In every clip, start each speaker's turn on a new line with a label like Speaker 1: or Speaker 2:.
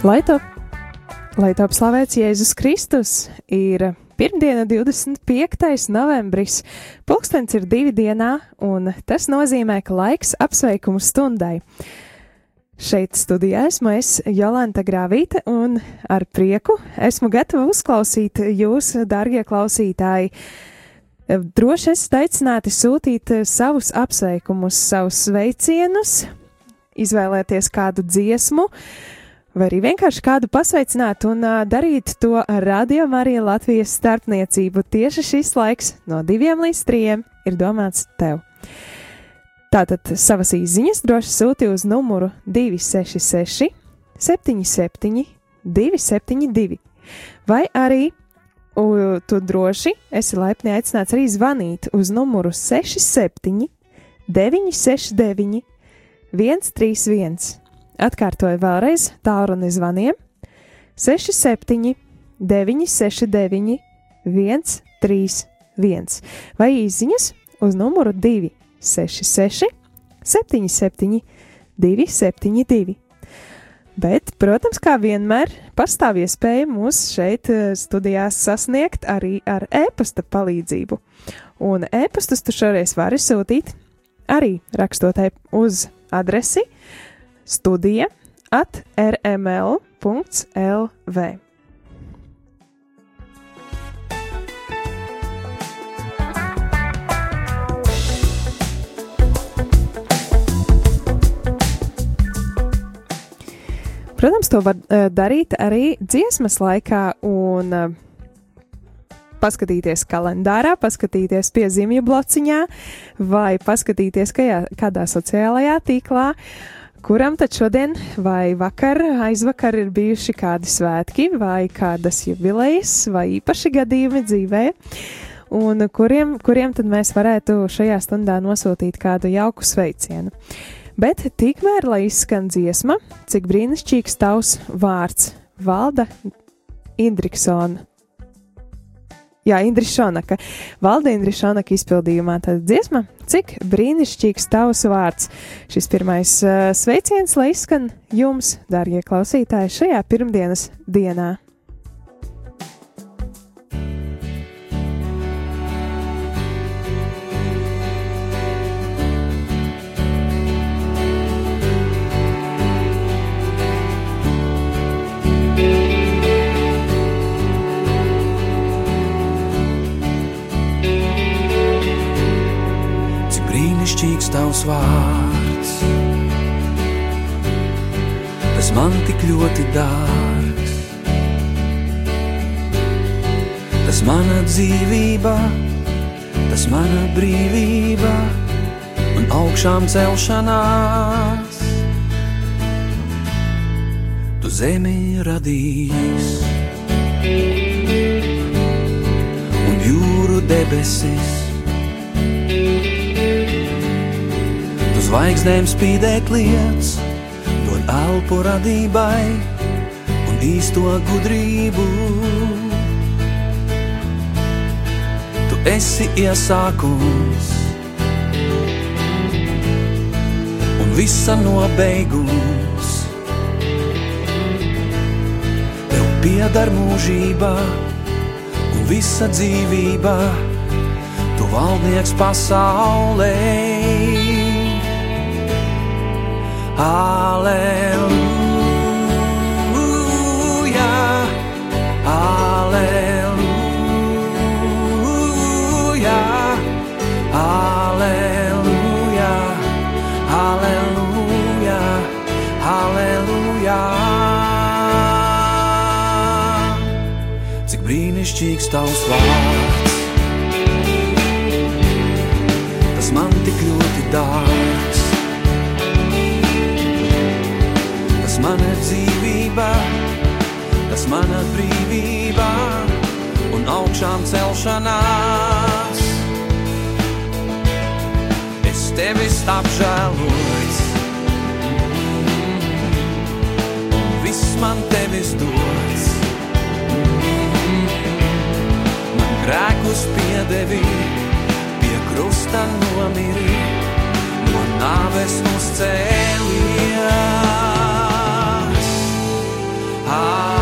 Speaker 1: Lai top, lai top slavēts Jēzus Kristus, ir pirmdiena, 25. novembris. Pulkstenis ir divi dienā, un tas nozīmē, ka laiks apsveikumu stundai. Šeit studijā esmu es, Jolanta Grāvīte, un ar prieku esmu gatava uzklausīt jūs, darbie klausītāji. Droši esat aicināti sūtīt savus apsveikumus, savus sveicienus, izvēlēties kādu dziesmu, vai arī vienkārši kādu pasveicināt un uh, darīt to ar Radio Mariju Latvijas starpniecību. Tieši šis laiks no diviem līdz trijiem ir domāts tev. Tātad savas īsiņas droši sūti uz numuru 266, 77, 272, vai arī u, tu droši esi laipni aicināts arī zvanīt uz numuru 67, 969, 131. Atkārtoju vēlreiz tālruni zvaniem 67, 969, 131 vai īsiņas uz numuru 2. 66, 77, 272. Bet, protams, kā vienmēr, pastāv iespēja mūs šeit studijās sasniegt arī ar e-pasta palīdzību. Un e-pastus tu šoreiz vari sūtīt arī rakstot uz adresi studija at rml.lv. Protams, to var uh, darīt arī dziesmas laikā un uh, paskatīties kalendārā, paskatīties piezīmju blociņā vai paskatīties kajā, kādā sociālajā tīklā, kuram tad šodien vai vakar, aizvakar ir bijuši kādi svētki vai kādas jubilejas vai īpaši gadījumi dzīvē. Un kuriem, kuriem tad mēs varētu šajā stundā nosūtīt kādu jauku sveicienu. Bet tikmēr, lai izskan dziesma, cik brīnišķīgs tavs vārds - Valda Indriksona. Jā, Indrišonaka. Valda Indrišonaka izpildījumā tāda dziesma, cik brīnišķīgs tavs vārds. Šis pirmais uh, sveiciens, lai izskan jums, dārgie klausītāji, šajā pirmdienas dienā.
Speaker 2: Tavs vārds. Tas man tik ļoti dārgs. Tas mana dzīvība, tas mana brīvība un augšām celšanās. Tu zemi radījis un jūru debesis zvaigznēm spīdēt lietas, dod elpu radībai un īsto gudrību. Tu esi iesākums un visa nobeigums. Tev piedar mūžība un visa dzīvība, tu valdnieks pasaulē. Aleluja, aleluja, aleluja, aleluja, aleluja. Cik brīnišķīgs tavs vārds, mana dzīvība, tas mana brīvība un augšām celšanās. Es tevi apžēlojis, un viss man tevis dots. Man grēkus piedevi, pie krusta nomiri, no nāves uzcēlījās. Ah.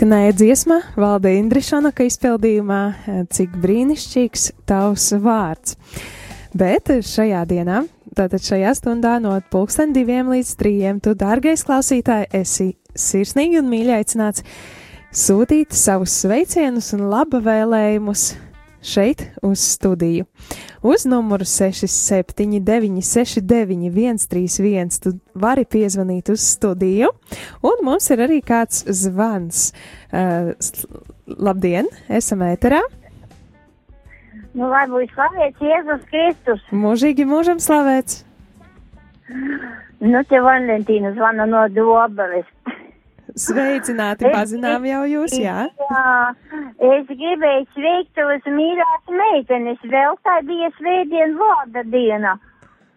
Speaker 1: Izskanēja dziesma Valde Indrišanaka izpildījumā, eh, cik brīnišķīgs tavs vārds. Bet šajā dienā, tātad šajā stundā no pulksten diviem līdz trījiem, tu, dārgais klausītāj, esi sirsnīgi un mīļi aicināts sūtīt savus sveicienus un laba vēlējumus šeit uz studiju. Uz numuru 679, 691, 131. Tu vari piezvanīt uz studiju, un mums ir arī kāds zvans. Uh, labdien, esam ēterā!
Speaker 3: Nu, lai būtu slavēts Jēzus Kristus.
Speaker 1: Mūžīgi mūžam slavēts!
Speaker 3: Nu, te Valentīna zvana no Dobeles.
Speaker 1: Sveicināti, pazinām jau jūs, jā?
Speaker 3: Jā, es gribēju sveikt tavas mīļās meitenes. Vēl tā bija svētdien vārda diena.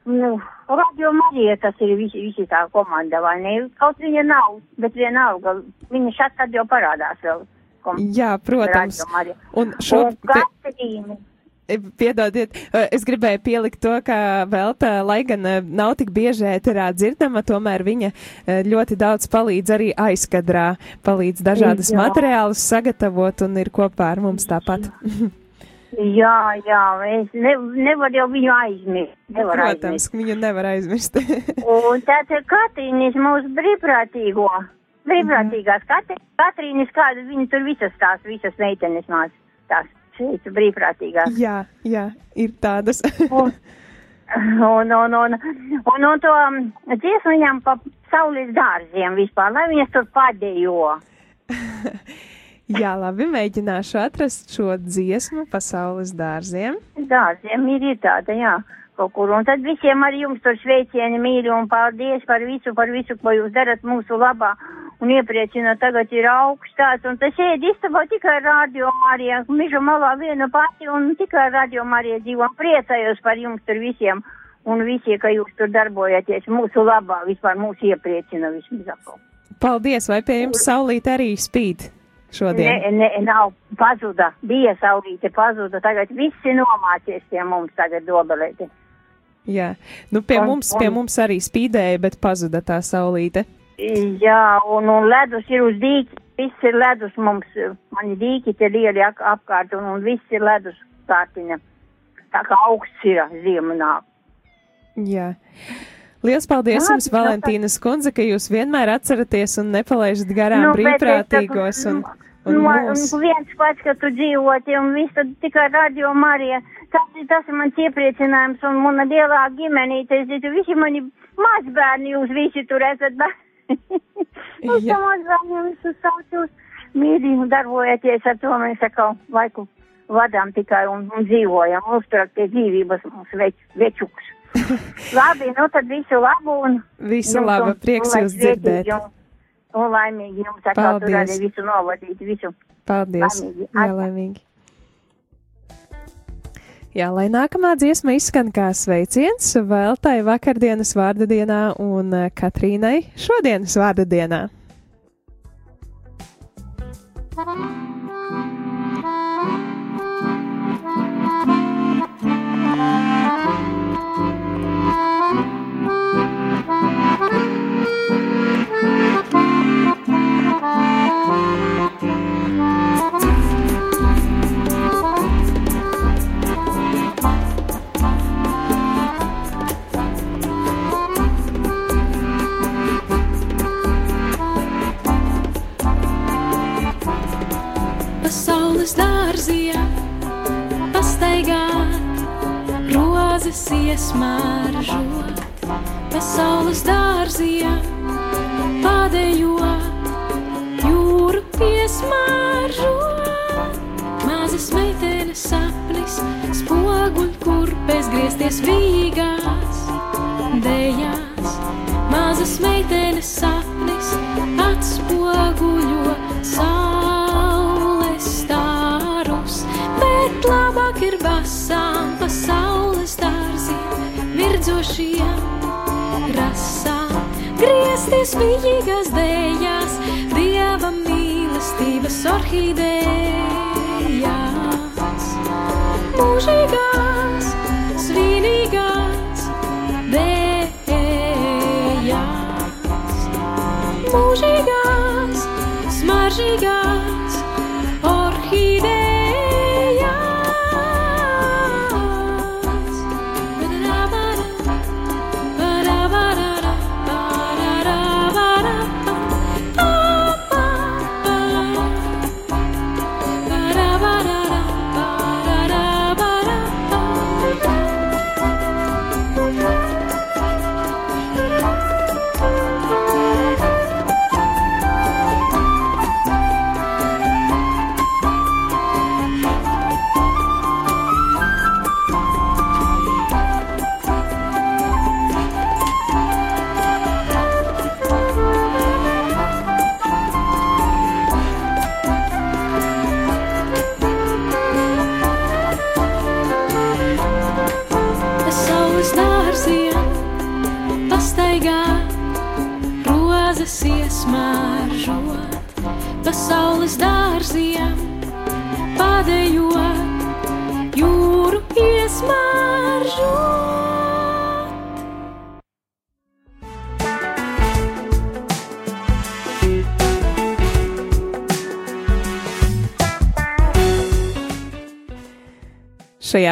Speaker 3: Nu, Radio Marija, tas ir visi, visi tā komanda, vai ne? Kaut viņa nav, bet vienalga, viņa šat tad jau parādās vēl. Kom,
Speaker 1: Jā, protams. Un šo
Speaker 3: Un Katrīna.
Speaker 1: Piedodiet, eh, es gribēju pielikt to, ka Velta, lai gan eh, nav tik bieži ēterā dzirdama, tomēr viņa eh, ļoti daudz palīdz arī aizkadrā, palīdz dažādas
Speaker 3: Jā.
Speaker 1: materiālus sagatavot un ir kopā ar mums tāpat.
Speaker 3: Jā, jā, es ne, nevaru jau viņu aizmirst. Nevar aizmirst.
Speaker 1: Protams, ka viņu nevar aizmirst.
Speaker 3: Un tātad Katrīnis mūsu brīvprātīgo, brīvprātīgās Katri, Katrīnis, kāda viņa tur visas tās, visas meitenes mās, tās šeit brīvprātīgās.
Speaker 1: jā, jā, ir tādas.
Speaker 3: Un, un, un, un, un, un to um, dziesmu viņam pa saules dārziem vispār, lai viņas tur padējo.
Speaker 1: jā, labi, mēģināšu atrast šo dziesmu pasaules dārziem.
Speaker 3: Dārziem ir, ir tāda, jā, kaut kur. Un tad visiem arī jums tur sveicieni mīļi un paldies par visu, par visu, ko jūs darat mūsu labā. Un iepriecina, tagad ir augstās, un tas ēd istabā tikai radio Marija, mižu malā viena pati, un tikai radio Marija dzīvo. Priecājos par jums tur visiem, un visi, ka jūs tur darbojaties mūsu labā, vispār mūs iepriecina vismaz.
Speaker 1: Paldies, vai pie jums saulīt arī spīd šodien?
Speaker 3: Ne, ne, nav pazuda, bija saulīte pazuda, tagad visi nomācies pie mums tagad dobelēti.
Speaker 1: Jā, nu pie
Speaker 3: Un-
Speaker 1: mums, pie
Speaker 3: un-
Speaker 1: mums arī spīdēja, bet pazuda tā saulīte.
Speaker 3: Jā, un, un ledus ir uz dīķi, viss ir ledus mums, mani dīķi te lieli ap, apkārt, un, un viss ir ledus kārtiņa. Tā kā augsts ir ziema nāk.
Speaker 1: Jā. Liels paldies
Speaker 3: Jā,
Speaker 1: jums, Valentīnas kundze, ka jūs vienmēr atceraties un nepalaižat garām
Speaker 3: Nu,
Speaker 1: brīvprātīgos un, un
Speaker 3: nu,
Speaker 1: mūs.
Speaker 3: un viens pats, ka tu dzīvoti, un viss tad tikai radio Marija. Tas, tas ir mans iepriecinājums, un mana lielā ģimenīte, es zinu, visi mani mazbērni, jūs visi tur esat. bet- Jūs tam mazbērniem visus saucos mīļi un darbojaties ar to, mēs atkal laiku vadām tikai un, un dzīvojam, uzturat pie dzīvības mūsu več, večukus. Labi, nu tad visu labu un
Speaker 1: Visu labu, prieks
Speaker 3: un
Speaker 1: jūs dzirdēt.
Speaker 3: Un, un laimīgi jums atkal tur arī visu novadīt, visu.
Speaker 1: Paldies.
Speaker 3: Laimīgi.
Speaker 1: Jā, laimīgi. Jā, lai nākamā dziesma izskan kā sveiciens Veltai vakardienas vārda dienā un eh, Katrīnai šodienas vārda dienā.
Speaker 4: Pasaules dārzijā, pastaigāt, rozes iesmāržot, pasaules dārzijā, padējot, jūru piesmāržot. Mazas meitenes sapnis, spoguļ, kur pēc griezties vīgās, dejās. Mazas meitenes sapnis atspoguļo saules basām pasaules dārziem, virdzošiem rasām. Griezties vīgās dejās, dieva mīlestības orhidejās, mūžīgās, svinīgās dejās, mūžīgās, smaržīgās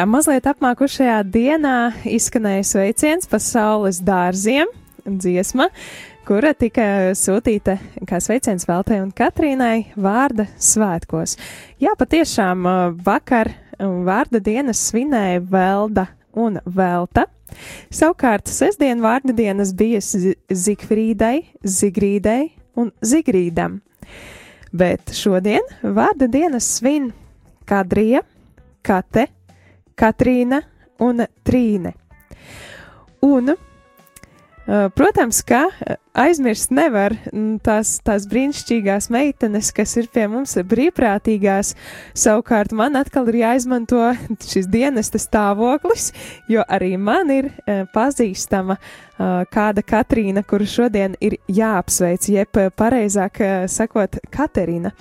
Speaker 1: Šajā mazliet apmākušajā dienā izskanēja sveiciens pasaules dārziem, dziesma, kura tika sūtīta kā sveiciens Veltai un Katrīnai vārda svētkos. Jā, patiešām uh, vakar um, vārda dienas svinēja Velda un Velta. Savukārt sestdien vārda dienas bija Zi- Zigfrīdai, Zigrīdai un Zigrīdam. Bet šodien vārda dienas svin Kadrija, Kate, Katrīna un Trīne. Un, uh, protams, ka uh, aizmirst nevar tās, tās brīnišķīgās meitenes, kas ir pie mums brīvprātīgās. Savukārt man atkal ir jāizmanto šis dienesta stāvoklis, jo arī man ir uh, pazīstama uh, kāda Katrīna, kuru šodien ir jāapsveic, jeb uh, pareizāk uh, sakot, Katerina.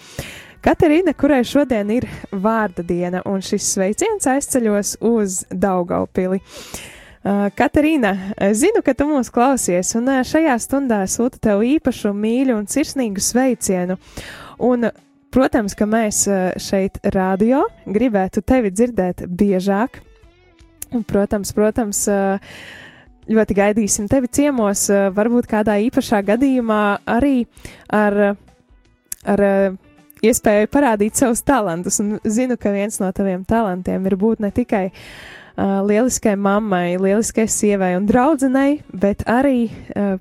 Speaker 1: Katerīna, kurai šodien ir vārda diena, un šis sveiciens aizceļos uz Daugaupili. Katerīna, zinu, ka tu mūs klausies, un šajā stundā sūta tev īpašu, mīļu un sirsnīgu sveicienu. Un, protams, ka mēs šeit, radio, gribētu tevi dzirdēt biežāk. Protams, protams, ļoti gaidīsim tevi ciemos, varbūt kādā īpašā gadījumā arī ar, ar iespēju parādīt savus talantus. Un zinu, ka viens no taviem talantiem ir būt ne tikai uh, lieliskai mammai, lieliskai sievai un draudzenei, bet arī uh,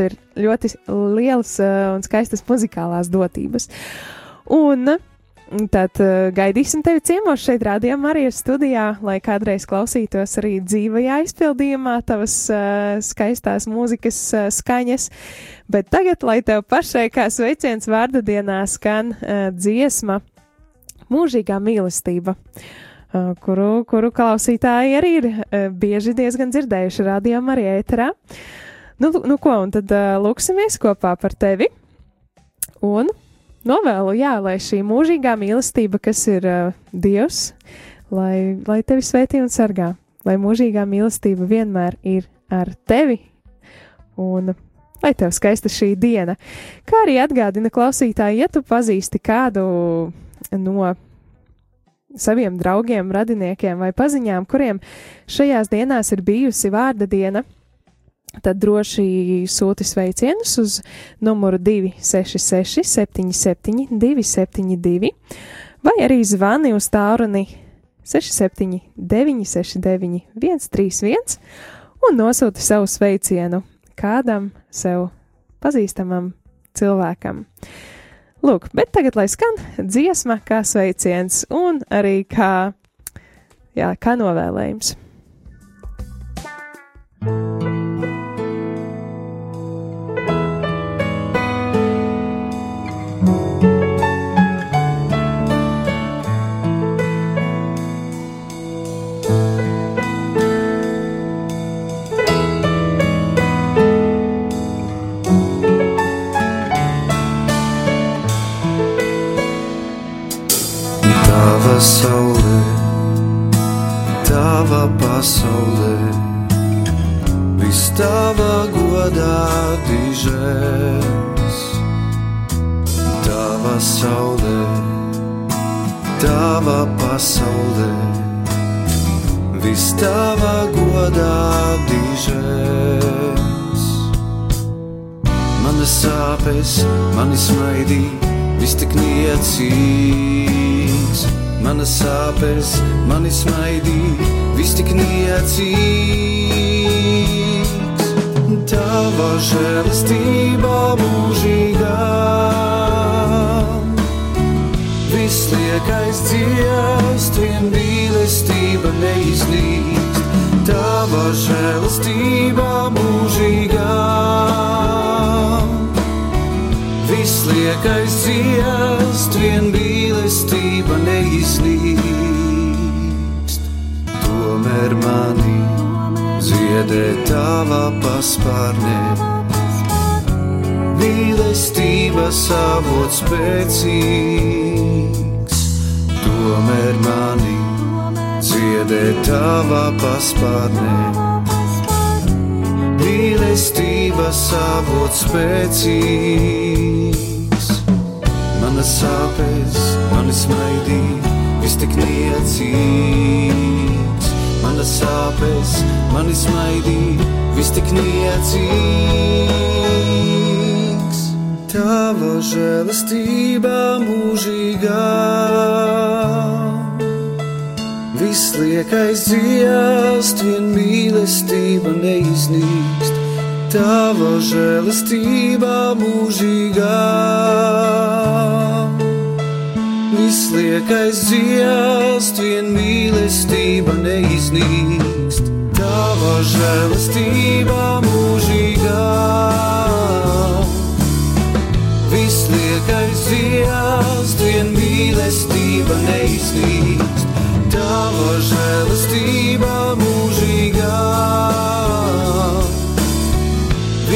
Speaker 1: ir ļoti lielas uh, un skaistas muzikālās dotības. Un Tad uh, gaidīsim tevi ciemos šeit, rādījumā, arī studijā, lai kādreiz klausītos arī dzīvajā izpildījumā tavas uh, skaistās mūzikas uh, skaņas. Bet tagad, lai tev pašai kā sveiciens vārda dienā skan uh, dziesma Mūžīgā mīlestība. Uh, kuru, kuru klausītāji arī ir uh, bieži diezgan dzirdējuši rādījumā arī ēterā. Nu, nu ko, un tad uh, lūksimies kopā par tevi. Un novēlu, jā, lai šī mūžīgā mīlestība, kas ir uh, Dievs, lai, lai tevi svētī un sargā, lai mūžīgā mīlestība vienmēr ir ar tevi un lai tev skaista šī diena. Kā arī atgādina klausītāji, ja tu pazīsti kādu no saviem draugiem, radiniekiem vai paziņām, kuriem šajās dienās ir bijusi vārda diena, tad droši sūti sveicienus uz numuru 266 77 272 vai arī zvani uz tālruni 679 69 131 un nosūti savu sveicienu kādam sev pazīstamam cilvēkam. Lūk, bet tagad lai skan dziesma kā sveiciens un arī kā, jā, kā novēlējums.
Speaker 2: Tava saulē, tava pasaulē, viss tava godā dižēs. Tava saulē, tava pasaulē, viss tava godā dižēs. Manas sāpes, mani smaidīja, viss tik niecīgs. Manas sāpes, mani smaidīja, viss tik niecīgs. Tava žēlastība mūžīgā, viss liekais dziest, vien mīlestība neiznīst. Tava žēlastība mūžīgā liekais ciest, vien mīlestība neiznīkst. Tomēr mani ziedē tava paspārnē, mīlestības avots spēcīgs. Tomēr mani ziedē tava paspārnē mīlestības avots spēcīgs. Manas sāpes, mani smaidīja, viss tik niecīgs. Manas sāpes, mani smaidīja, viss tik niecīgs. Tava žēlastība mūžīgā. Viss liekais dziest, vien mīlestība neiznīkst. Tava žēlastība mūžīgā. Viss liekais dziest, vien mīlestība neiznīkst. Tava žēlastība mūžīgā. Viss liekais dziest, vien mīlestība neiznīkst. Tava žēlastība mūžīgā.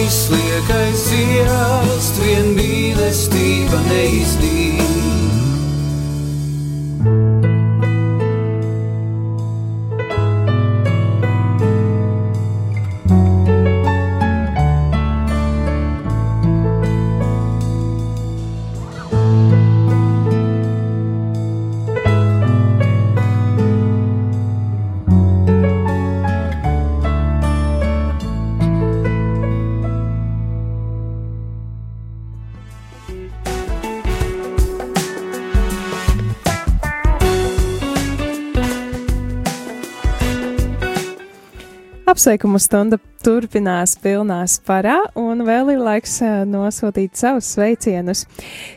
Speaker 2: Viss liekais dziest, vien mīlestība neiznīkst.
Speaker 1: Apsveikumu stunda turpinās pilnā sparā, un vēl ir laiks eh, nosūtīt savus sveicienus.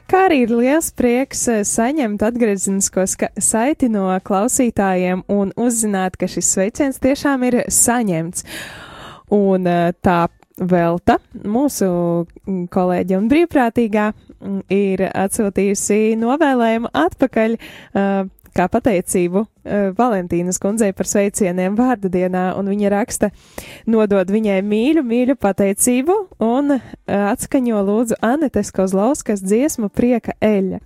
Speaker 1: Kā arī ir liels prieks eh, saņemt atgriezenisko ska- saiti no klausītājiem un uzzināt, ka šis sveiciens tiešām ir saņemts. Un eh, tā Velta, mūsu kolēģe un brīvprātīgā, mm, ir atsūtījusi novēlējumu atpakaļ uh, kā pateicību uh, Valentīnas kundzei par sveicieniem vārda dienā, un viņa raksta, nodod viņai mīļu, mīļu pateicību un uh, atskaņo lūdzu Anetes Kozlauskas dziesmu prieka eļa.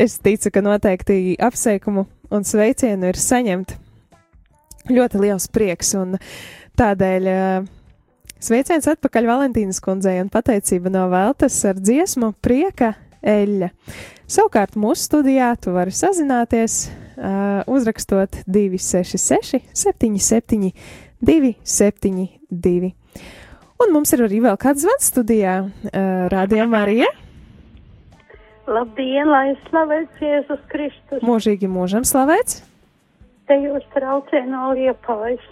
Speaker 1: Es ticu, ka noteikti apsveikumu un sveicienu ir saņemt ļoti liels prieks, un tādēļ uh, sveiciens atpakaļ Valentīnas kundzei un pateicība no Veltes ar dziesmu prieka eļa. Savukārt mūsu studijā tu vari sazināties, uh, uzrakstot 266, 77, 272. Un mums ir arī vēl kāds zvans studijā. Uh, Rādījā Marija.
Speaker 5: Labdien, lai slavēts Jēzus Kristus.
Speaker 1: Mūžīgi mūžam slavēts.
Speaker 5: Te jūs traucē no liepājas.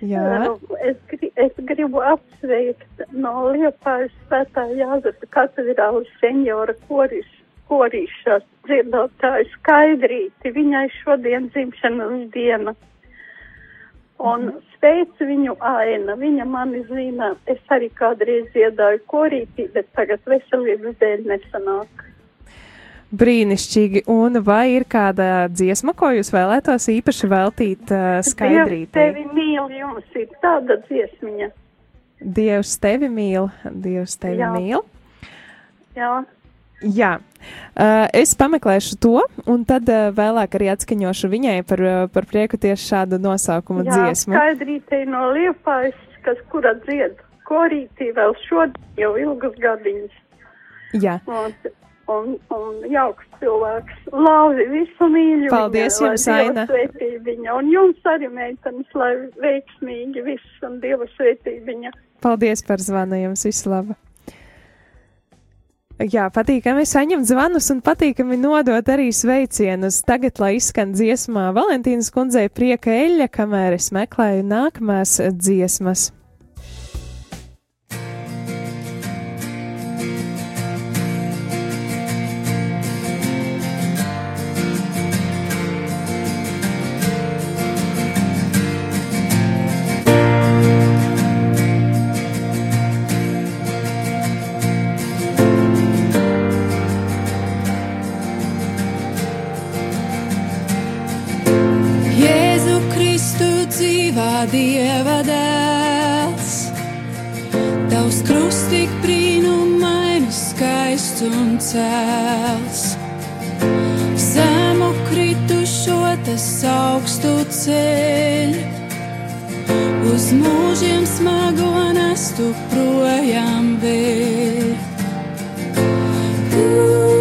Speaker 1: Jā.
Speaker 5: Es, gri, es gribu apsveikt no liepājas svētā Jāzepa katedrālas senjora koris, korīšas dziedātāju skaidrīti. Viņai šodien dzimšanas diena. Un sveicu viņu aina. Viņa mani zina. Es arī kādreiz dziedāju korītī, bet tagad veselības dēļ nesanāk.
Speaker 1: Brīnišķīgi. Un vai ir kāda dziesma, ko jūs vēlētos īpaši veltīt uh,
Speaker 5: Dievs
Speaker 1: skaidrītei?
Speaker 5: tevi mīl, jums ir tāda dziesmiņa.
Speaker 1: Dievs tevi mīl, Dievs tevi
Speaker 5: Jā.
Speaker 1: mīl.
Speaker 5: Jā,
Speaker 1: Jā, uh, es pameklēšu to, un tad uh, vēlāk arī atskaņošu viņai par, uh, par prieku tieši šādu nosaukumu
Speaker 5: jā
Speaker 1: dziesmu.
Speaker 5: skaidrītei no liepājas, kas kura dzied korītī vēl šodien jau ilgus gadiņus.
Speaker 1: Jā,
Speaker 5: Un, un, un jauks cilvēks. Lauzi visu mīļu.
Speaker 1: Paldies
Speaker 5: viņai,
Speaker 1: jums, Aina.
Speaker 5: svētī Viņa. Un jums arī, meitenes, lai veiksmīgi viss un Dieva svētī viņa.
Speaker 1: paldies par zvanu jums, visu labu! Jā, patīkami saņemt zvanus un patīkami nodot arī sveicienus. Tagad, lai izskan dziesmā Valentīnas kundzei prieka eļļa, kamēr es meklēju nākamās dziesmas.
Speaker 4: Dieva dēls, Tavs krusts tik brīnumains, skaists un cēls. Zemu kritušo tas augstu ceļ, uz mūžiem smago nestu projām vēl. Jēzu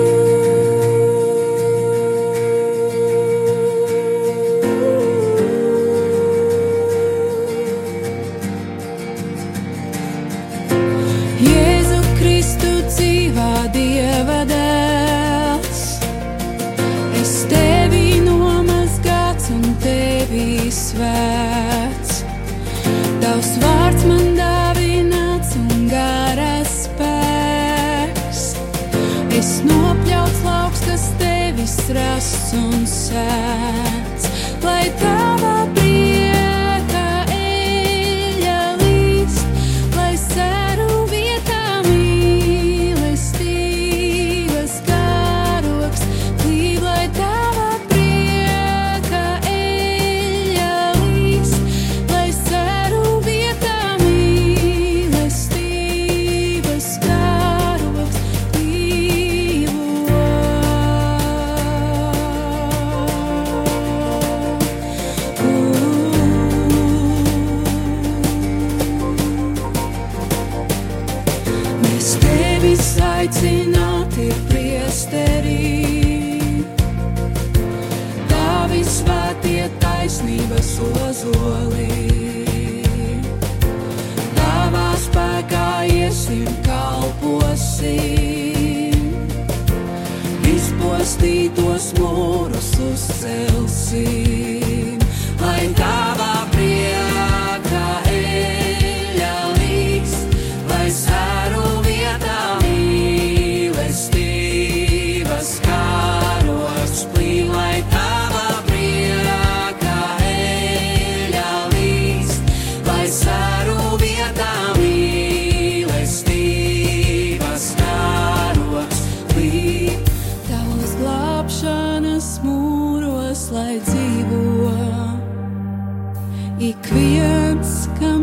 Speaker 4: un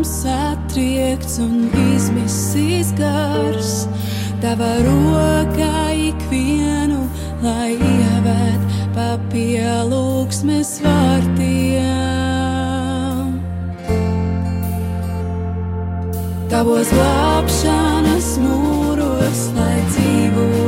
Speaker 4: satriekts un izmisīs gars, tava rokā ikvienu, lai ievēt pa pielūgsmes vārtiem. Tavos glābšanas mūros, lai dzīvo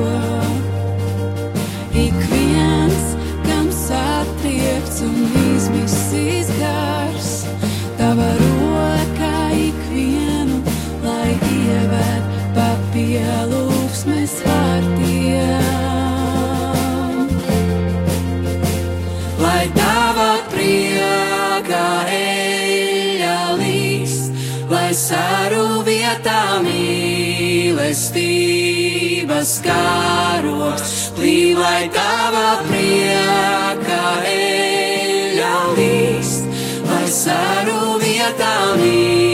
Speaker 4: mīlestības karoks, plīvai tava prieka eļa līst, lai saru vietā mīlestības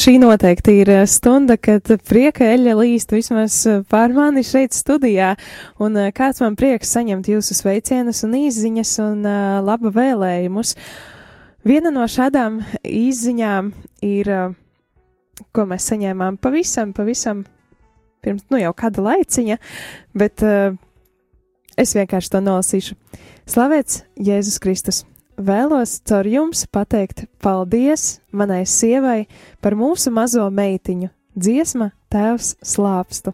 Speaker 1: Šī noteikti ir eh, stunda, kad prieka eļļa līst vismaz eh, pār mani šeit studijā, un eh, kāds man prieks saņemt jūsu sveicienus un izziņas un laba vēlējumus. Viena no šādām izziņām ir, ko mēs saņēmām pavisam, pavisam pirms, nu jau kāda laiciņa, bet es vienkārši to nolasīšu. Slavēts Jēzus Kristus! Vēlos caur jums pateikt paldies manai sievai par mūsu mazo meitiņu, dziesma Tēvs slāpstu.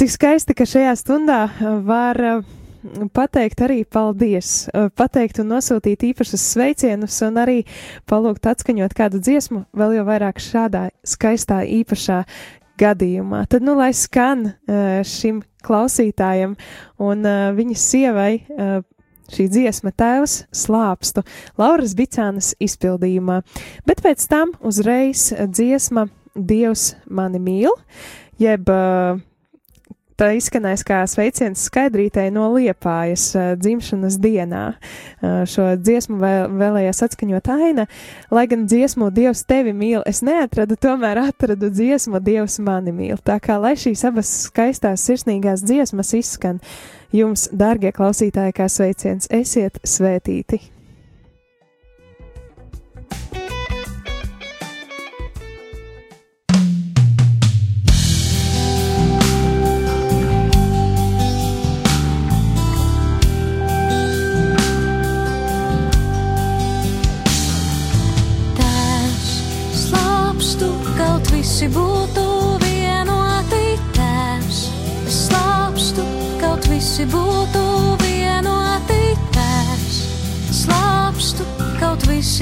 Speaker 1: Cik skaisti, ka šajā stundā uh, var uh, pateikt arī paldies, uh, pateikt un nosūtīt īpašus sveicienus un arī palūgt atskaņot kādu dziesmu, vēl jau vairāk šādā skaistā īpašā gadījumā. Tad, nu, lai skan šim klausītājam un viņa sievai šī dziesma tēvs slāpstu Lauras Bicānas izpildījumā, bet pēc tam uzreiz dziesma Dievs mani mīl, jeb tā izskanēs kā sveiciens skaidrītei no Liepājas dzimšanas dienā. Šo dziesmu vēl, vēlējās atskaņot aina, lai gan dziesmu Dievs tevi mīl, es neatradu, tomēr atradu dziesmu Dievs mani mīl. Tā kā lai šīs abas skaistās sirsnīgās dziesmas izskan, jums, dārgie klausītāji, kā sveiciens, esiet svētīti!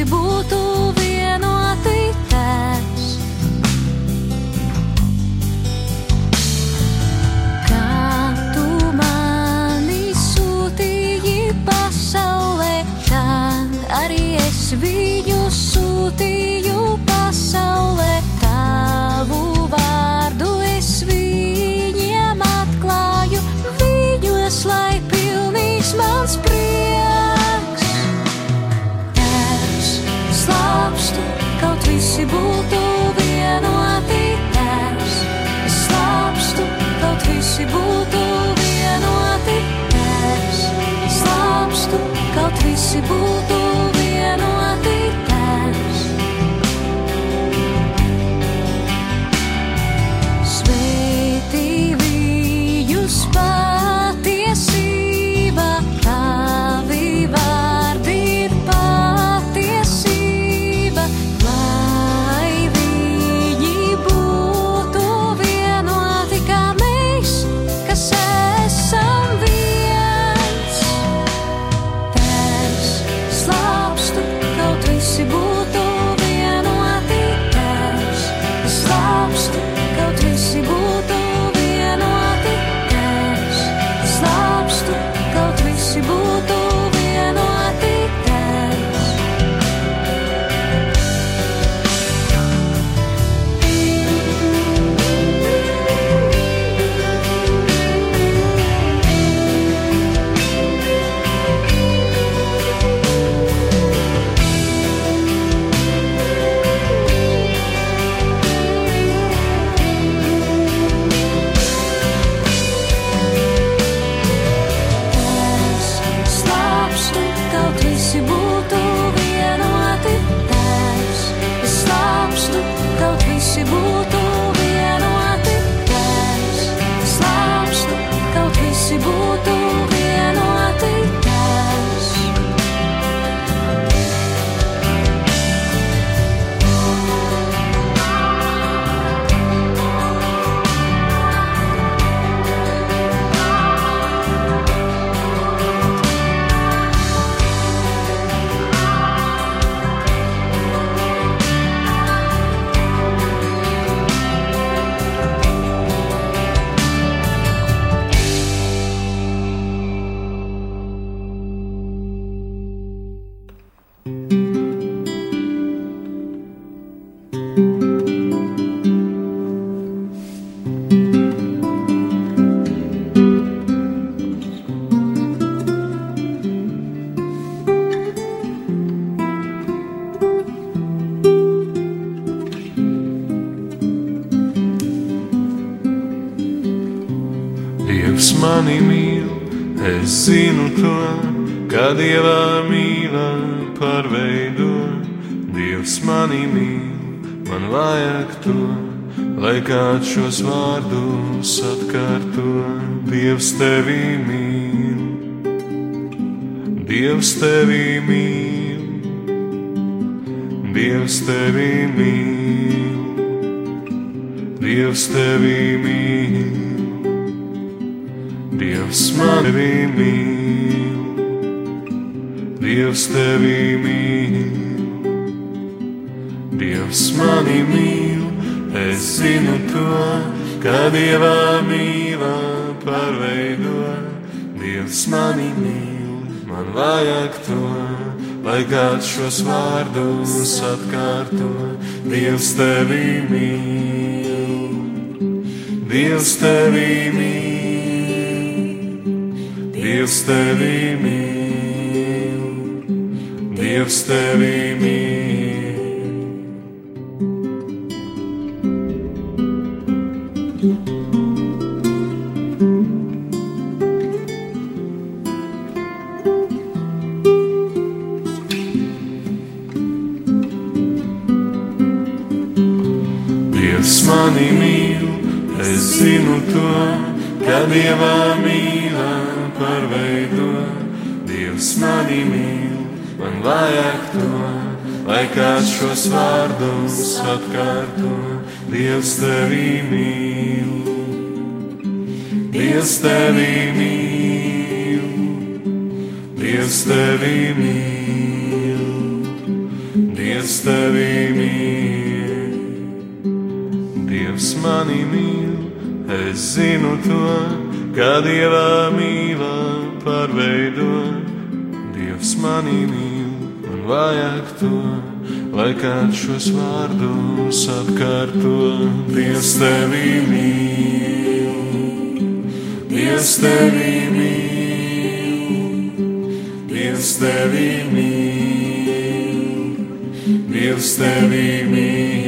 Speaker 6: Kaut
Speaker 7: ka Dieva mīlā pārveido. Dievs mani mīl, man vajag to, lai kāds šos vārdus atkārto. Dievs tevi mīl, Dievs tevi mīl, Dievs tevi mīl, Dievs tevi mīl. Dievs mani mīl, Dievs tevi mīl, Dievs mani mīl, es zinu to, ka Dieva mīlā pārveido. Dievs mani mīl, man vajag to, lai kāds šos vārdus atkārto. Dievs tevi mīl, Dievs tevi mīl. Dievs tevi mīl, Dievs tevi mīl. Vajag to, lai kāds šos vārdus atkārto. Dievs tevi mīl, Dievs tevi mīl, Dievs tevi mīl, Dievs tevi mīl. Dievs mani mīl, es zinu to, ka Dieva mīlā pārveido. Dievs mani mīl, vajag to, lai kāds šos vārdus atkārto. Dievs tevi mīl, Dievs tevi mīl, Dievs tevi mīl, Dievs tevi mīl.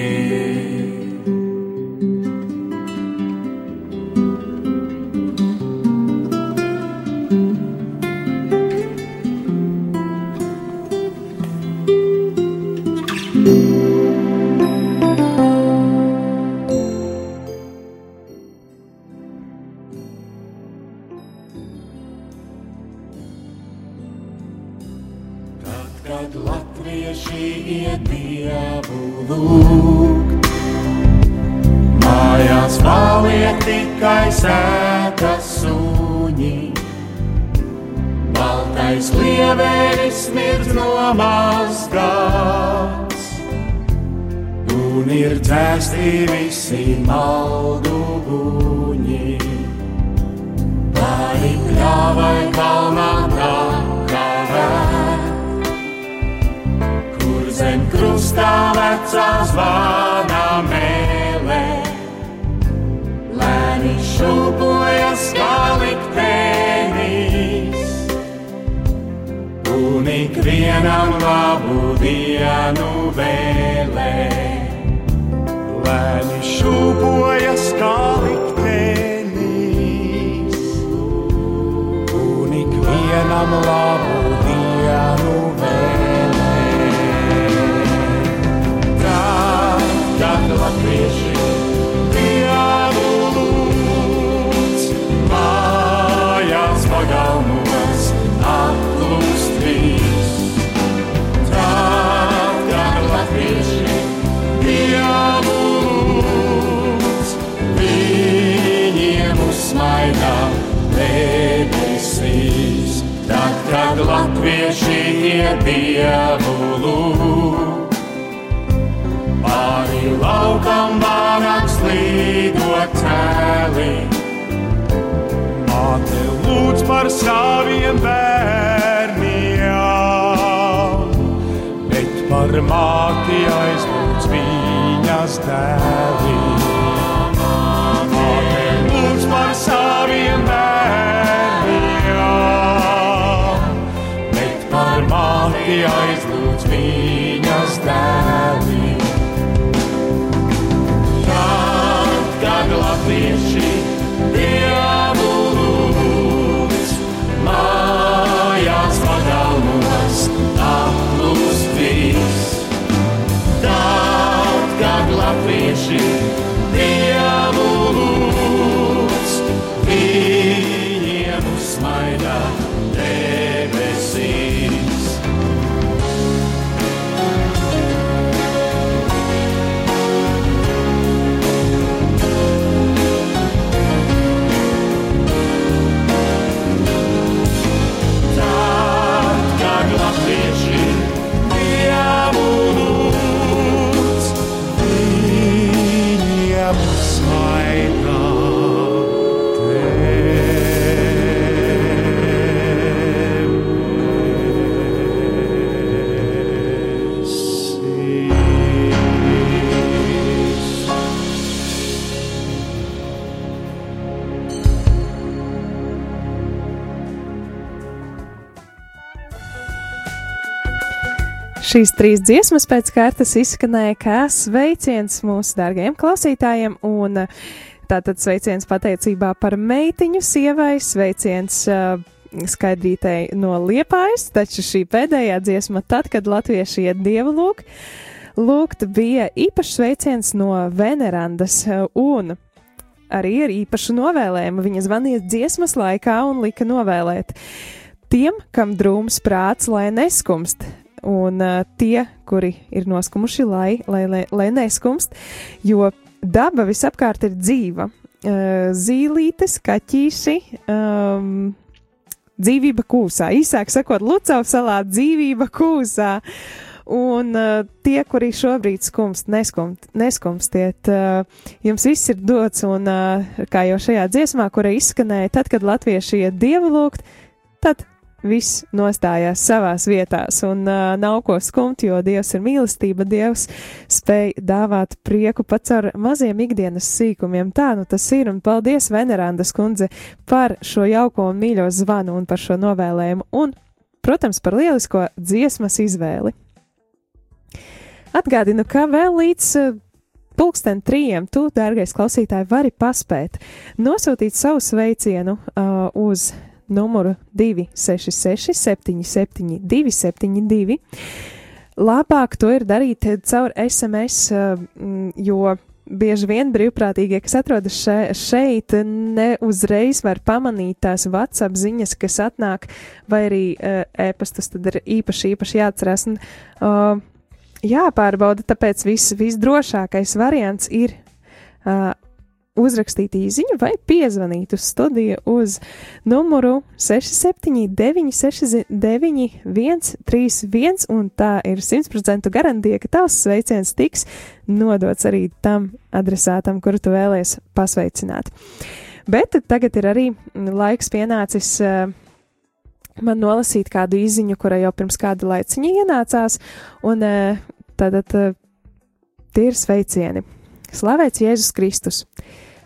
Speaker 8: Latvieši dievu lūdz, Pāri laukam vāraks līdot cēlī. Māte lūdz par saviem bērniem, bet par māti aizlūdz viņas dēlī. Aizlūdz viņas dēlī.
Speaker 1: Šīs trīs dziesmas pēc kārtas izskanēja kā sveiciens mūsu dārgajiem klausītājiem, un uh, tātad sveiciens pateicībā par meitiņu sievai, sveiciens uh, skaidrītei no liepājas, taču šī pēdējā dziesma, tad, kad latvieši iet dievu lūk, lūgt bija īpašs sveiciens no Venerandas, uh, un arī ar īpašu novēlējumu viņa zvanīja dziesmas laikā un lika novēlēt. Tiem, kam drūms prāts, lai neskumst, un uh, tie, kuri ir noskumuši, lai, lai, lai, lai neskumst, jo daba visapkārt ir dzīva. Uh, zīlītes, kaķīši, um, dzīvība kūsā. Īsāk sakot, Lucavas salā dzīvība kūsā. Un uh, tie, kuri šobrīd skumst, neskumt, neskumstiet, uh, jums viss ir dots, un uh, kā jau šajā dziesmā, kura izskanēja, tad, kad latvieši iet dievu lūgt, tad viss nostājās savās vietās un uh, nav ko skumt, jo Dievs ir mīlestība, Dievs spēj dāvāt prieku pats ar maziem ikdienas sīkumiem. Tā nu tas ir, un paldies Venerandas kundze par šo jauko un mīļo zvanu un par šo novēlējumu, un, protams, par lielisko dziesmas izvēli. Atgādinu, ka vēl līdz uh, pulksten trījiem tu, dārgais klausītāji, vari paspēt nosūtīt savu sveicienu uh, uz numuru 266, 77, 272. Labāk to ir darīt caur SMS, jo bieži vien brīvprātīgie, kas atrodas še, šeit, ne uzreiz var pamanīt tās WhatsApp ziņas, kas atnāk, vai arī uh, e-pastus, tad ir īpaši, īpaši jāatcerās. Un, uh, jāpārbauda, tāpēc viss visdrošākais variants ir uh, uzrakstīt īsiņu vai piezvanīt uz studiju uz numuru 679, 69, 131, un tā ir 100% garantija, ka tavs sveiciens tiks nodots arī tam adresātam, kuru tu vēlies pasveicināt. Bet tagad ir arī laiks pienācis. Uh, man nolasīt kādu īziņu, kura jau pirms kāda laiciņa ienācās, un uh, tad uh, tie ir sveicieni. Slavēts Jēzus Kristus!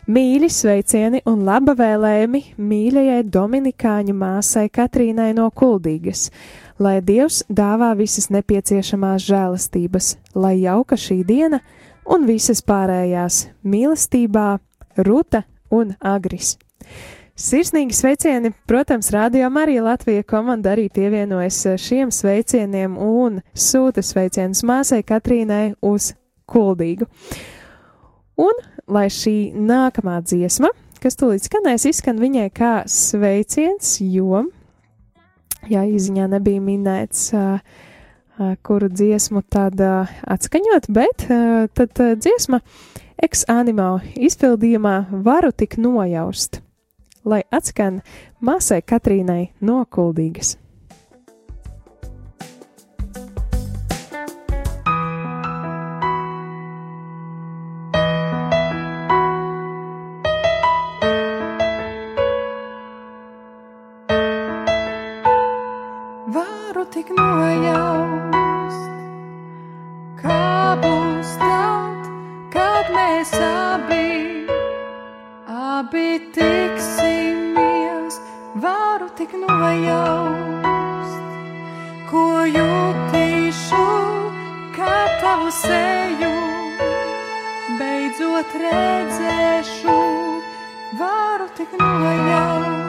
Speaker 1: Mīļi sveicieni un laba vēlējumi mīļajai Dominikāņu māsai Katrīnai no Kuldīgas, lai Dievs dāvā visas nepieciešamās žēlastības, lai jauka šī diena un visas pārējās mīlestībā, Ruta un Agris. Sirsnīgi sveicieni, protams, Rādio Marija Latvija komanda arī pievienojas šiem sveicieniem un sūta sveicienus māsai Katrīnai uz Kuldīgu. Un lai šī nākamā dziesma, kas tūlīt skanēs, izskan viņai kā sveiciens, jo, jā, izziņā nebija minēts, kuru dziesmu tad atskaņot, bet tad dziesma ex animo izpildījumā varu tik nojaust, lai atskan māsai Katrīnai no
Speaker 9: redzēšu, varu tik nojaust.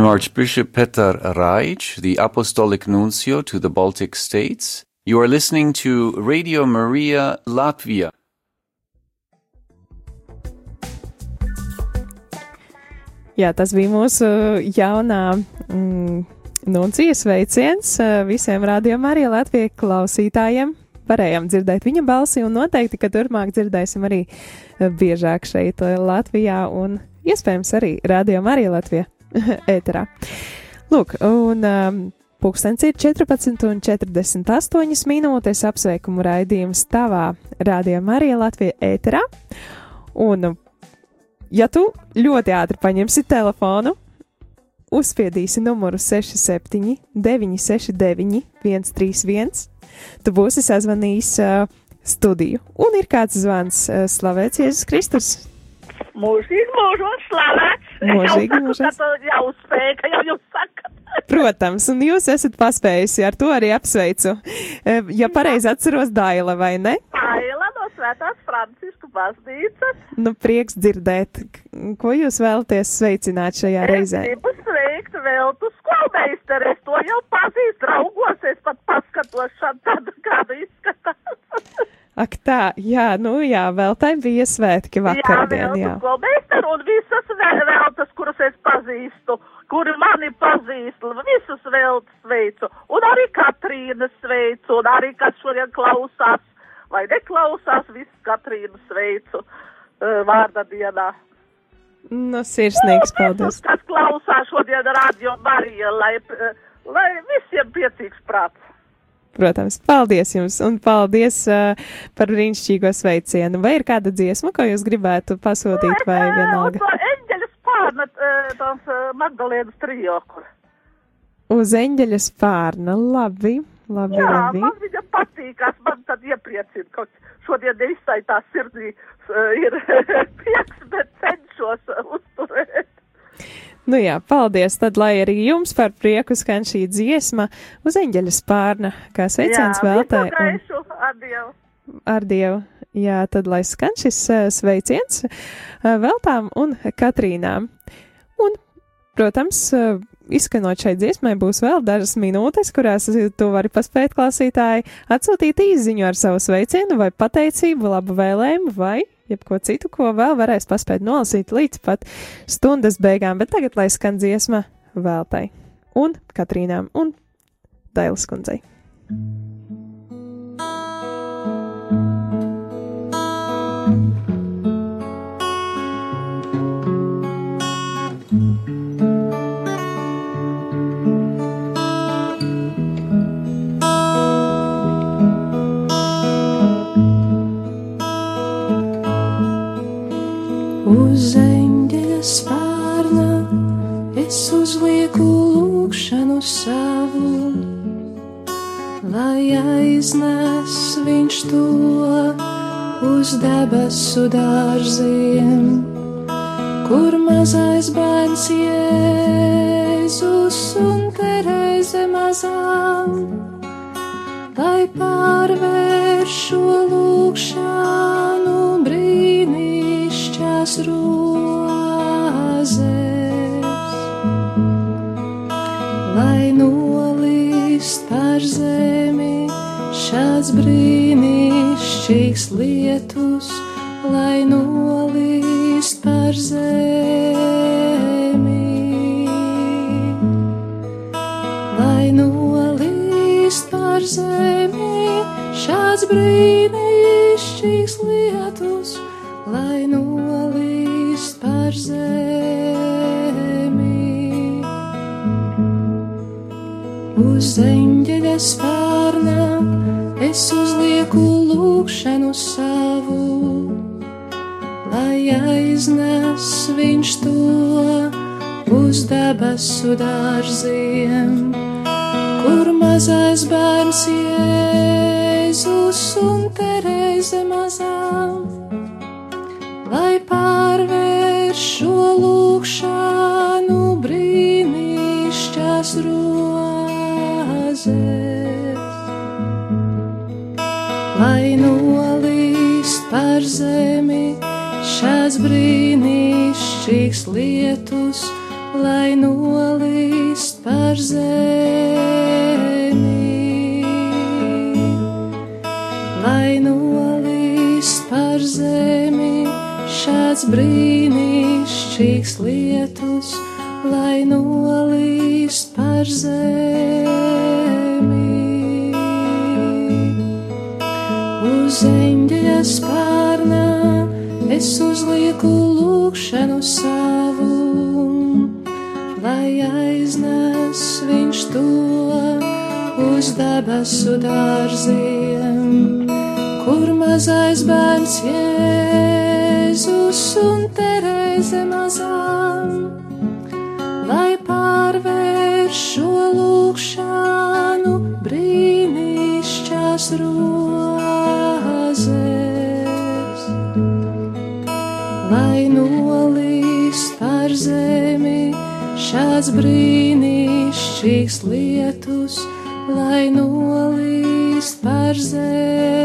Speaker 10: I'm Archbishop Petar Raic, the Apostolic Nuncio to the Baltic States. You are listening to Radio Maria Latvia.
Speaker 1: Jā, tas bija mūsu jaunā mm, nuncijas veiciens eh, visiem rādījumā arī Latvijas klausītājiem. Varējām dzirdēt viņa balsi, un noteikti, ka turpmāk dzirdēsim arī eh, biežāk šeit eh, Latvijā, un iespējams arī rādījumā arī Latvijā ēterā. Lūk, un um, pulkstens ir 14,48 minūtes apsveikumu raidījums tavā rādījumā arī Latvijā ēterā. Un ja tu ļoti ātri paņemsi telefonu, uzspiedīsi numuru 67, 969, 131, tu būsi sazvanījis uh, studiju. Un ir kāds zvans, uh, slavēts Jēzus Kristus.
Speaker 11: Mūžīgi mūžos slavēts.
Speaker 1: Mūžīgi
Speaker 11: tu jau spēj, ka jau jūs sakat.
Speaker 1: Protams, un jūs esat paspējusi, ar to arī apsveicu. Uh, Ja pareizi atceros Daila, vai ne?
Speaker 11: Aila no Svētās Francisku baznīcas.
Speaker 1: Nu, prieks dzirdēt, ko jūs vēlaties sveicināt šajā reizē.
Speaker 11: Es gribu sveikt vēl tu skolmeisteri. Es to jau pazīstu, draugos. Es pat paskatos šādu kādu izskatās.
Speaker 1: Ak tā, jā, nu jā, vēl tai bija svētki vakardien, jā.
Speaker 11: Skolmeisteru un visas vēl, veltas, kuras es pazīstu, kuri mani pazīst, visus vēl sveicu. Un arī Katrīnu sveicu, un arī, kas šodien klausās, vai neklausās, visus Katrīnu sveicu uh, vārda dienā.
Speaker 1: Nu, sirsnīgs paldies.
Speaker 11: Visus, kas klausās šodien radio Marija, lai, uh, lai visiem priecīgs prāts.
Speaker 1: Protams, paldies jums un paldies uh, par brīnišķīgo sveicienu. Vai ir kāda dziesma, ko jūs gribētu pasūtīt vai
Speaker 11: Un
Speaker 1: vienalga?
Speaker 11: to eņģeļa spārna, uh, tās Magdalēnas trijo.
Speaker 1: Uz eņģeļa spārna, labi, labi,
Speaker 11: Jā,
Speaker 1: labi.
Speaker 11: man viņa patīkās, man tad iepriecina, ka šodien nevisai tā sirdī ir prieks, bet cenšos uzturēt.
Speaker 1: Nu jā, paldies, tad lai arī jums par prieku skan šī dziesma uz eņģeļa spārna, kā sveiciens veltai.
Speaker 11: Jā,
Speaker 1: Un...
Speaker 11: gaišu, adiev.
Speaker 1: ar Dievu. Jā, tad lai skan šis uh, sveiciens uh, veltām un Katrīnām. Un, protams, uh, izskanot šai dziesmai, būs vēl dažas minūtes, kurās tu vari paspēt klausītāji atsūtīt īziņu ar savu sveicienu vai pateicību, labu vēlējumu vai jebko citu, ko vēl varēs paspēt nolasīt līdz pat stundas beigām. Bet tagad lai skan dziesma veltai un Katrīnām un Dailas kundzei.
Speaker 9: Uz eņģeļa spārna es uzlieku lūgšanu savu, lai aiznes viņš to uz debesu dārziem, kur mazais bērns Jēzus un Terēze mazām, lai pārvērš šo lūgšanu brīnišķās rozes, lai nolīst par zemi šāds brīnišķīgs lietus, lai nolīst par zemi, lai nolīst par zemi šāds brīnišķīgs lietus, lai nolīst par zemi. Uz eņģeļa spārna es uzlieku lūgšanu savu, lai aiznes viņš to uz debesu dārziem, kur mazais bērns Jēzus un Terēze mazām, pārvērš šo lūkšanu brīnišķās rozes. Lai nolīst par zemi šās brīnišķīgas lietus, lai nolīst par zemi. Šāds brīnišķīgs lietus, lai nolīst par zemi. Uz eņģeļa spārnā es uzlieku lūkšanu savu, lai aiznes viņš to uz debesu dārziem, kur mazais bērns Jēzus un Terēze mazām, lai pārvērš šo lūkšanu brīnišķās rozes, lai nolīst par zemi šāds brīnišķīgs lietus, lai nolīst par zemi,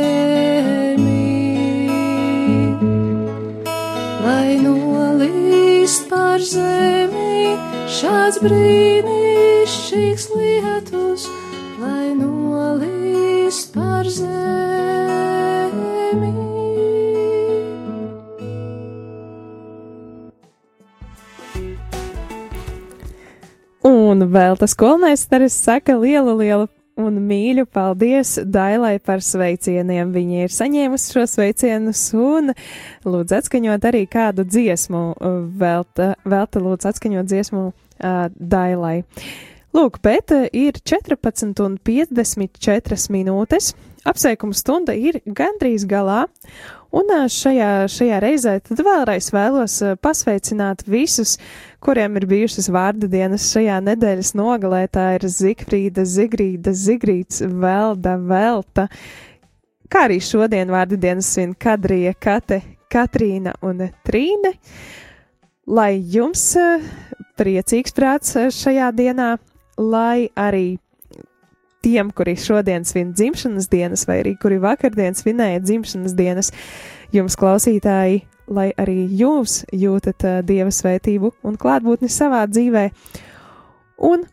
Speaker 9: šāds brīnišķīgs lietus, lai nolīst par zemi.
Speaker 1: Un vēl tas skolmeistaris saka lielu, lielu un mīļu paldies Dailai par sveicieniem. Viņa ir saņēmusi šo sveicienus un lūdzu atskaņot arī kādu dziesmu, velta, velta lūdzu atskaņot dziesmu uh, Dailai. Lūk, bet uh, ir 14 un 54 minūtes. Apsveikuma stunda ir gandrīz galā, un uh, šajā, šajā reizē tad vēlreiz vēlos uh, pasveicināt visus, kuriem ir bijušas vārda dienas šajā nedēļas nogalē. Tā ir Zigfrīda, Zigrīda, Zigrīts, Velda, Velta, kā arī šodien vārda dienas svin Kadrija, Kate, Katrīna un Trīne. Lai jums uh, priecīgs prāts uh, šajā dienā, lai arī tiem, kuri šodien svin dzimšanas dienas, vai arī kuri vakardien svinēja dzimšanas dienas, jums klausītāji, lai arī jūs jūtat uh, dieva svētību un klātbūtni savā dzīvē. Un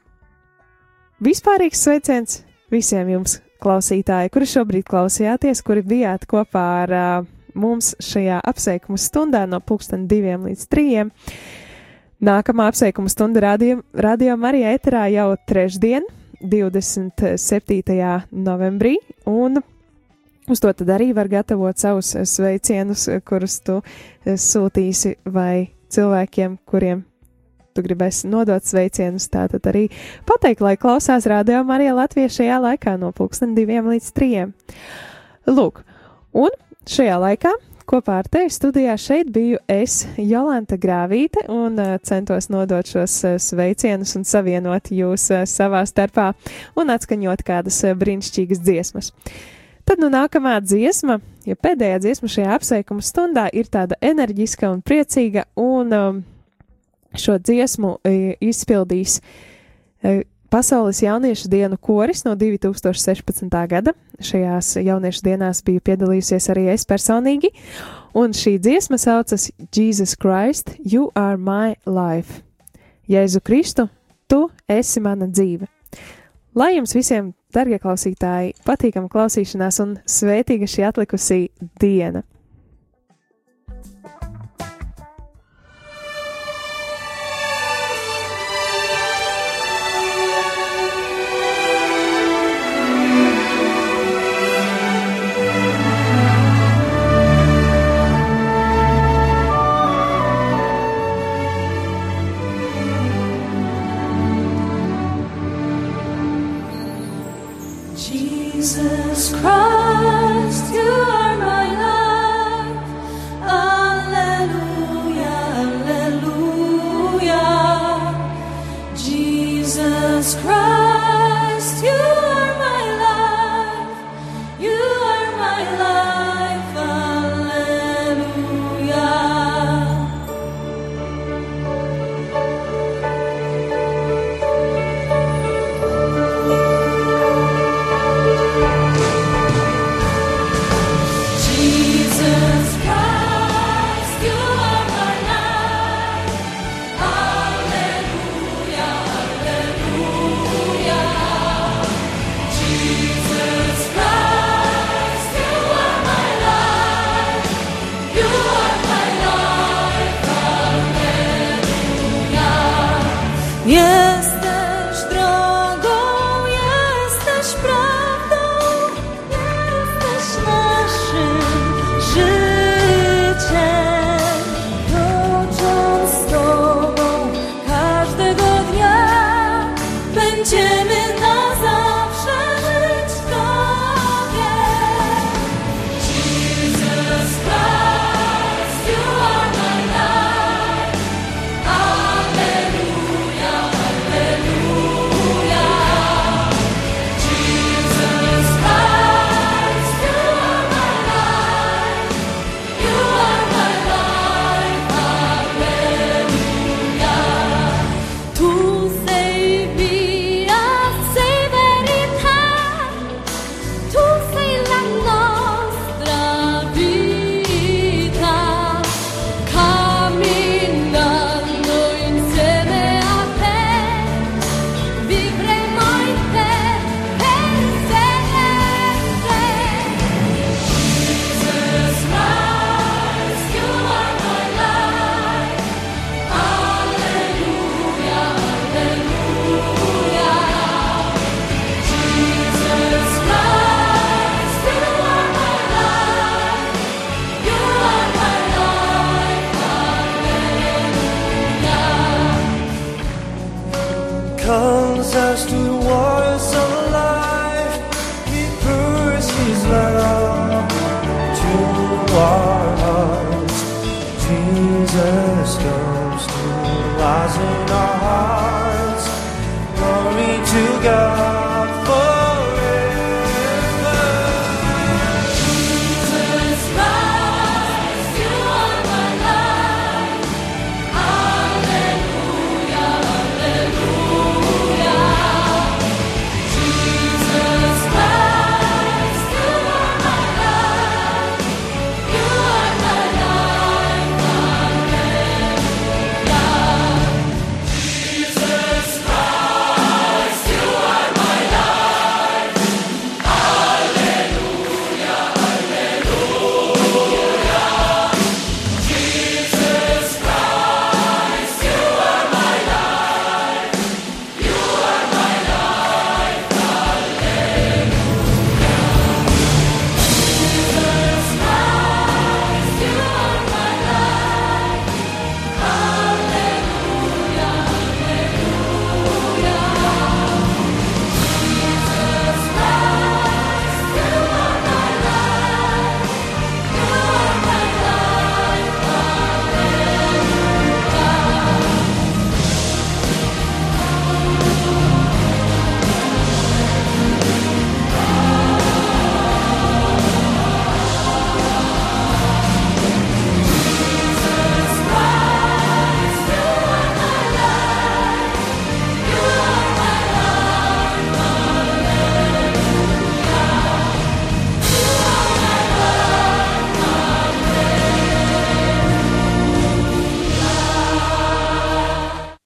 Speaker 1: vispārīgs sveiciens visiem jums, klausītāji, kuri šobrīd klausījāties, kuri bijāt kopā ar uh, mums šajā apsveikuma stundā no pulksten diviem līdz trījiem. Nākamā apsveikuma stunda radio, radio Marija Eterā jau trešdien, 27. novembrī, un uz to tad arī var gatavot savus sveicienus, kurus tu sūtīsi vai cilvēkiem, kuriem tu gribēsi nodot sveicienus, tātad arī pateikt, lai klausās rādījumā Marija Latvija šajā laikā no pulksten diviem līdz trijiem. Lūk, un šajā laikā kopā ar tevi studijā šeit biju es, Jolanta Grāvīte, un uh, centos nodot šos uh, sveicienus un savienot jūs uh, savā starpā un atskaņot kādas brīnišķīgas dziesmas. Tad nu nākamā dziesma, ja pēdējā dziesma šajā apsveikuma stundā ir tāda enerģiska un priecīga, un um, šo dziesmu izpildīs Pasaules jauniešu dienu koris no 2016. gada. Šajās jauniešu dienās biju piedalījusies arī es personīgi, un šī dziesma saucas Jesus Christ, You Are My Life. Jēzu Kristu, Tu esi mana dzīve. Lai jums visiem, darbie klausītāji, patīkama klausīšanās un svētīga šī atlikusī diena!
Speaker 6: our hearts. Jesus comes to us in our